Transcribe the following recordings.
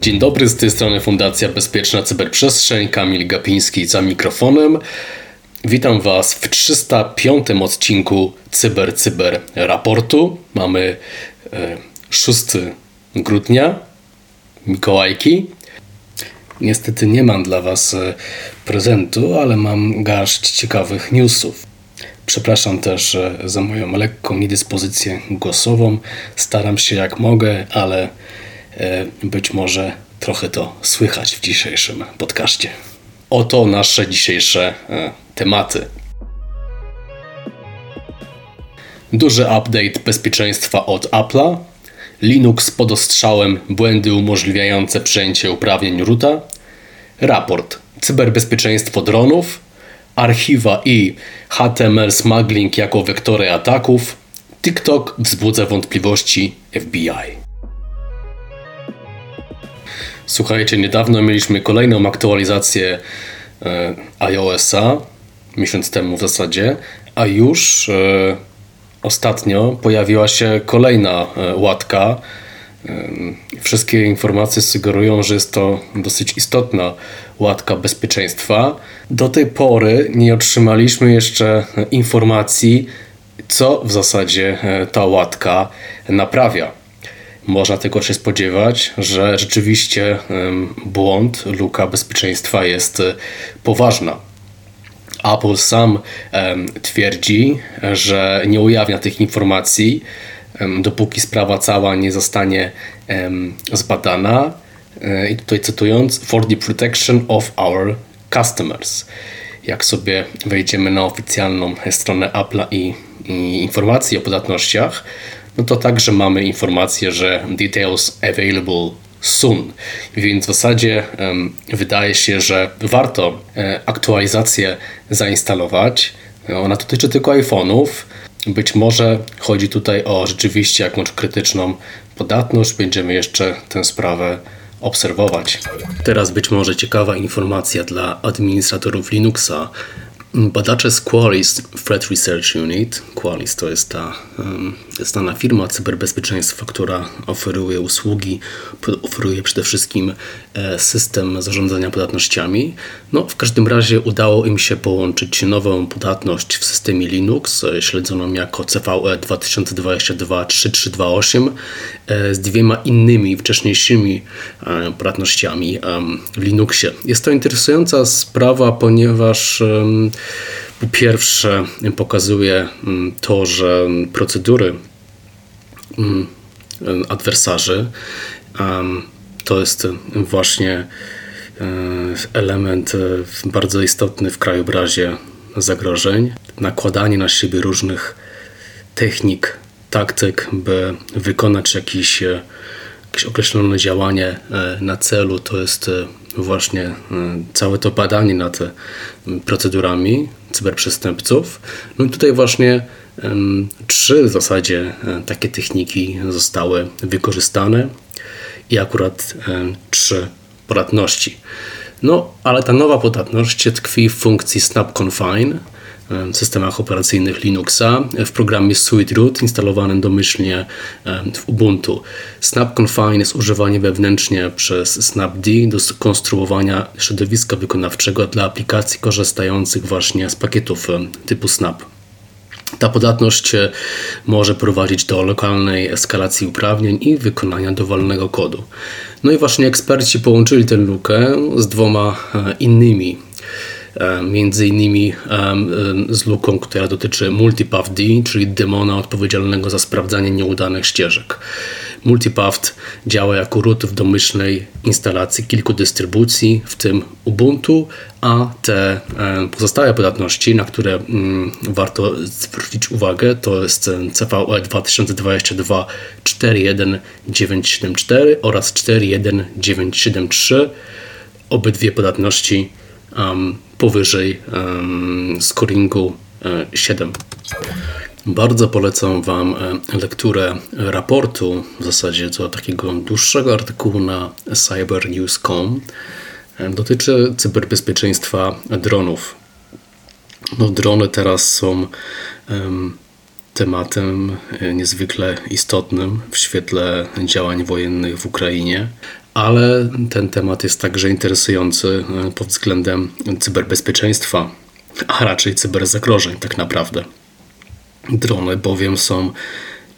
Dzień dobry, z tej strony Fundacja Bezpieczna Cyberprzestrzeń, Kamil Gapiński za mikrofonem. Witam Was w 305 odcinku Cyber Cyber Raportu. Mamy 6 e, grudnia, Mikołajki. Niestety nie mam dla Was e, prezentu, ale mam garść ciekawych newsów. Przepraszam też e, za moją lekką niedyspozycję głosową. Staram się jak mogę, ale być może trochę to słychać w dzisiejszym podcaście. Oto nasze dzisiejsze tematy. Duży update bezpieczeństwa od Apple'a, Linux pod ostrzałem, błędy umożliwiające przejęcie uprawnień roota, raport cyberbezpieczeństwo dronów, archiwa i HTML smuggling jako wektory ataków, TikTok wzbudza wątpliwości FBI. Słuchajcie, niedawno mieliśmy kolejną aktualizację e, iOS-a, miesiąc temu w zasadzie, a już e, ostatnio pojawiła się kolejna e, łatka. E, wszystkie informacje sugerują, że jest to dosyć istotna łatka bezpieczeństwa. Do tej pory nie otrzymaliśmy jeszcze informacji, co w zasadzie e, ta łatka naprawia. Można tylko się spodziewać, że rzeczywiście błąd, luka bezpieczeństwa jest poważna. Apple sam twierdzi, że nie ujawnia tych informacji, dopóki sprawa cała nie zostanie zbadana. E, I tutaj cytując, for the protection of our customers. Jak sobie wejdziemy na oficjalną stronę Apple'a i, i o podatnościach, no to także mamy informację, że details available soon. Więc w zasadzie wydaje się, że warto e, aktualizację zainstalować. Ona dotyczy tylko iPhone'ów. Być może chodzi tutaj o rzeczywiście jakąś krytyczną podatność. Będziemy jeszcze tę sprawę obserwować. Teraz być może ciekawa informacja dla administratorów Linuxa. Badacze z Qualys Threat Research Unit, Qualys to jest ta znana firma cyberbezpieczeństwa, która oferuje usługi, oferuje przede wszystkim e, system zarządzania podatnościami. No, w każdym razie udało im się połączyć nową podatność w systemie Linux, e, śledzoną jako CVE 2022-3328 e, z dwiema innymi wcześniejszymi podatnościami w Linuxie. Jest to interesująca sprawa, ponieważ po pierwsze, pokazuje to, że procedury adwersarzy to jest właśnie e, element e, bardzo istotny w krajobrazie zagrożeń. Nakładanie na siebie różnych technik, taktyk, by wykonać jakiś, e, jakieś określone działanie na celu, to jest właśnie całe to badanie nad procedurami cyberprzestępców. No i tutaj właśnie trzy w zasadzie e, takie techniki zostały wykorzystane i akurat trzy podatności. No, ale ta nowa podatność tkwi w funkcji Snap Confine, systemach operacyjnych Linuxa w programie SweetRoot instalowanym domyślnie w Ubuntu. Snap Confine jest używany wewnętrznie przez Snapd do skonstruowania środowiska wykonawczego dla aplikacji korzystających właśnie z pakietów typu Snap. Ta podatność e, może prowadzić do lokalnej eskalacji uprawnień i wykonania dowolnego kodu. No i właśnie eksperci połączyli tę lukę z dwoma e, innymi E, między innymi e, z luką, która dotyczy multipath D, czyli demona odpowiedzialnego za sprawdzanie nieudanych ścieżek. Multipath działa jako root w domyślnej instalacji kilku dystrybucji, w tym Ubuntu, a te e, pozostałe podatności, na które mm, warto zwrócić uwagę, to jest CVE 2022 41974 oraz 41973. Obydwie podatności um, powyżej um, scoringu 7. E, Bardzo polecam Wam e, lekturę raportu, w zasadzie to takiego dłuższego artykułu na cybernews.com. dotyczy cyberbezpieczeństwa dronów. No, drony teraz są tematem niezwykle istotnym w świetle działań wojennych w Ukrainie, ale ten temat jest także interesujący pod względem cyberbezpieczeństwa, a raczej cyberzagrożeń tak naprawdę. Drony bowiem są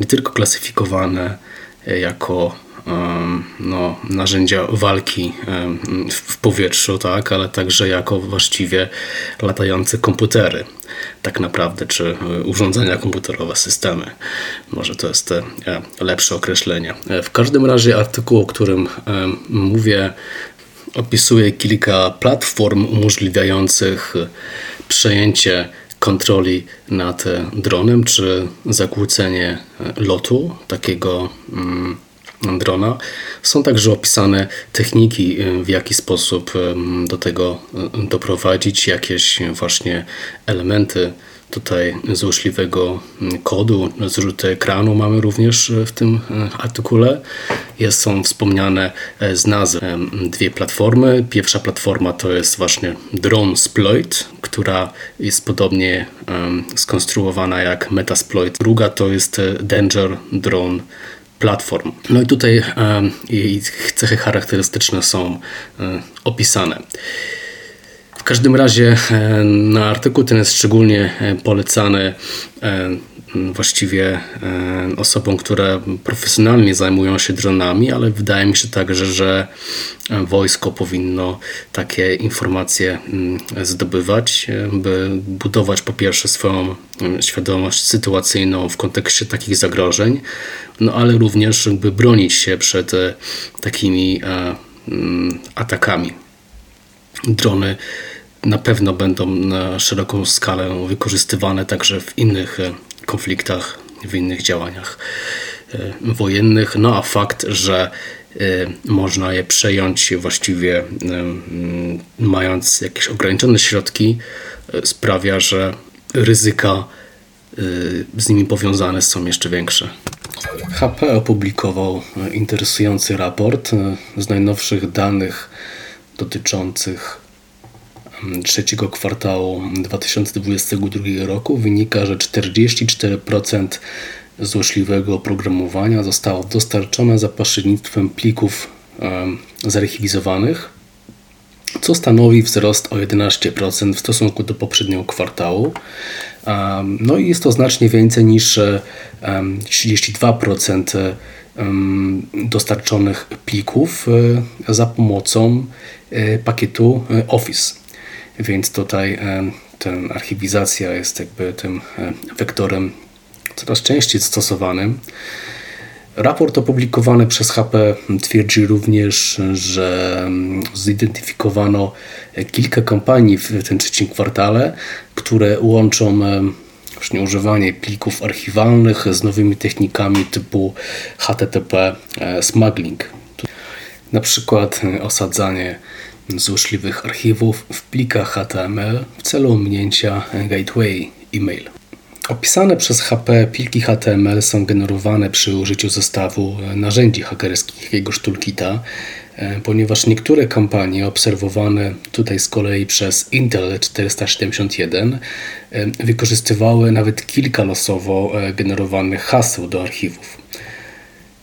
nie tylko klasyfikowane jako no, narzędzia walki w powietrzu, tak, ale także jako właściwie latające komputery, tak naprawdę, czy e, urządzenia komputerowe, systemy. Może to jest e, lepsze określenie. E, w każdym razie artykuł, o którym mówię, opisuje kilka platform umożliwiających przejęcie kontroli nad dronem, czy zakłócenie lotu takiego mm, drona. Są także opisane techniki, w jaki sposób do tego doprowadzić, jakieś właśnie elementy tutaj złośliwego kodu, zrzuty ekranu mamy również w tym artykule. Jest, są wspomniane z nazw dwie platformy. Pierwsza platforma to jest właśnie Drone Sploit, która jest podobnie skonstruowana jak Metasploit. Druga to jest Danger Drone platform. No i tutaj jej cechy charakterystyczne są opisane. W każdym razie na artykuł ten jest szczególnie polecany właściwie osobom, które profesjonalnie zajmują się dronami, ale wydaje mi się także, że wojsko powinno takie informacje mm, zdobywać, by budować po pierwsze swoją mm, świadomość sytuacyjną w kontekście takich zagrożeń, no ale również by bronić się przed e, takimi e, mm, atakami. Drony na pewno będą na szeroką skalę wykorzystywane także w innych e, konfliktach, w innych działaniach wojennych. No a fakt, że można je przejąć właściwie mając jakieś ograniczone środki, sprawia, że ryzyka z nimi powiązane są jeszcze większe. HP opublikował interesujący raport z najnowszych danych dotyczących trzeciego kwartału 2022 roku. Wynika, że 44% złośliwego oprogramowania zostało dostarczone za pośrednictwem plików zarchiwizowanych, co stanowi wzrost o 11% w stosunku do poprzedniego kwartału. No i jest to znacznie więcej niż 32% dostarczonych plików e, za pomocą e, pakietu e, Office. Więc tutaj ten archiwizacja jest jakby tym wektorem coraz częściej stosowanym. Raport opublikowany przez HP twierdzi również, że zidentyfikowano kilka kampanii w tym trzecim kwartale, które łączą właśnie używanie plików archiwalnych z nowymi technikami typu HTTP e, smuggling. Na przykład osadzanie złośliwych archiwów w plikach HTML w celu ominięcia gateway e-mail. Opisane przez HP pliki HTML są generowane przy użyciu zestawu narzędzi hakerskich jakiegoś toolkita, e, ponieważ niektóre kampanie obserwowane tutaj z kolei przez Intel 471 e, wykorzystywały nawet kilka losowo e, generowanych haseł do archiwów.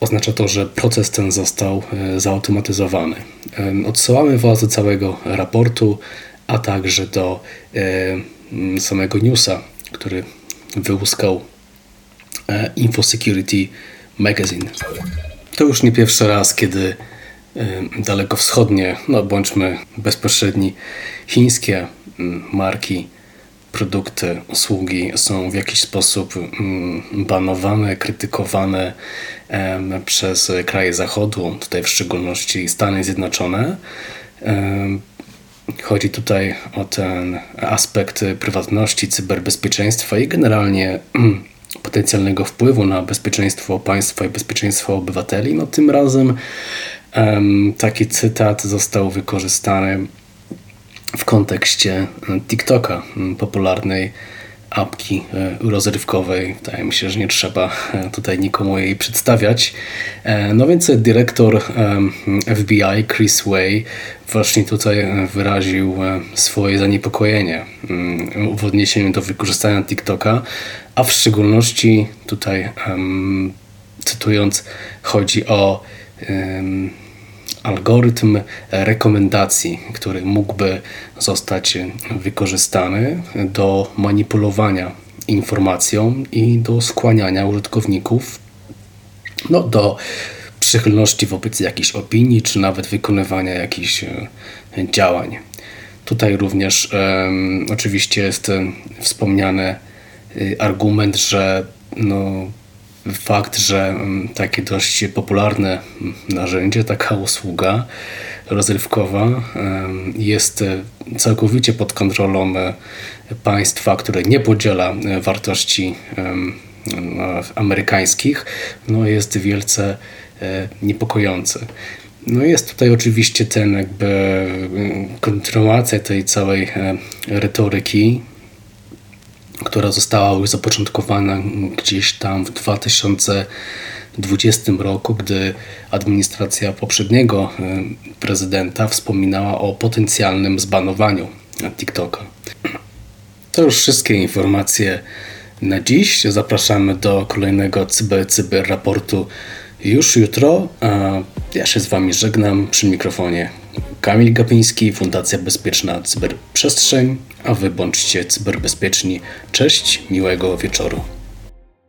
Oznacza to, że proces ten został zautomatyzowany. Odsyłamy Was do całego raportu, a także do samego newsa, który wyłuskał e, InfoSecurity Magazine. To już nie pierwszy raz, kiedy e, dalekowschodnie, no bądźmy bezpośredni, chińskie marki, produkty, usługi są w jakiś sposób mm, banowane, krytykowane przez kraje Zachodu, tutaj w szczególności Stany Zjednoczone. Chodzi tutaj o ten aspekt prywatności, cyberbezpieczeństwa i generalnie potencjalnego wpływu na bezpieczeństwo państwa i bezpieczeństwo obywateli. No tym razem taki cytat został wykorzystany w kontekście TikToka, popularnej apki rozrywkowej. Wydaje mi się, że nie trzeba tutaj nikomu jej przedstawiać. No więc dyrektor FBI Chris Way właśnie tutaj wyraził swoje zaniepokojenie mm, w odniesieniu do wykorzystania TikToka, a w szczególności tutaj cytując, chodzi o algorytm rekomendacji, który mógłby zostać wykorzystany do manipulowania informacją i do skłaniania użytkowników no, do przychylności wobec jakiejś opinii, czy nawet wykonywania jakichś e, działań. Tutaj również um, oczywiście jest wspomniany y, argument, że no, fakt, że mm, takie dość popularne narzędzie, taka usługa rozrywkowa jest e, całkowicie pod kontrolą e, państwa, które nie podziela e, wartości amerykańskich, no jest wielce niepokojące. No jest tutaj oczywiście ten jakby kontynuacja tej całej retoryki która została już zapoczątkowana gdzieś tam w 2020 roku, gdy administracja poprzedniego e, prezydenta wspominała o potencjalnym zbanowaniu TikToka. To już wszystkie informacje na dziś. Zapraszamy do kolejnego Cyber Cyber raportu już jutro. Ja się z Wami żegnam przy mikrofonie Kamil Gapiński, Fundacja Bezpieczna Cyberprzestrzeń, a Wy bądźcie cyberbezpieczni. Cześć, miłego wieczoru.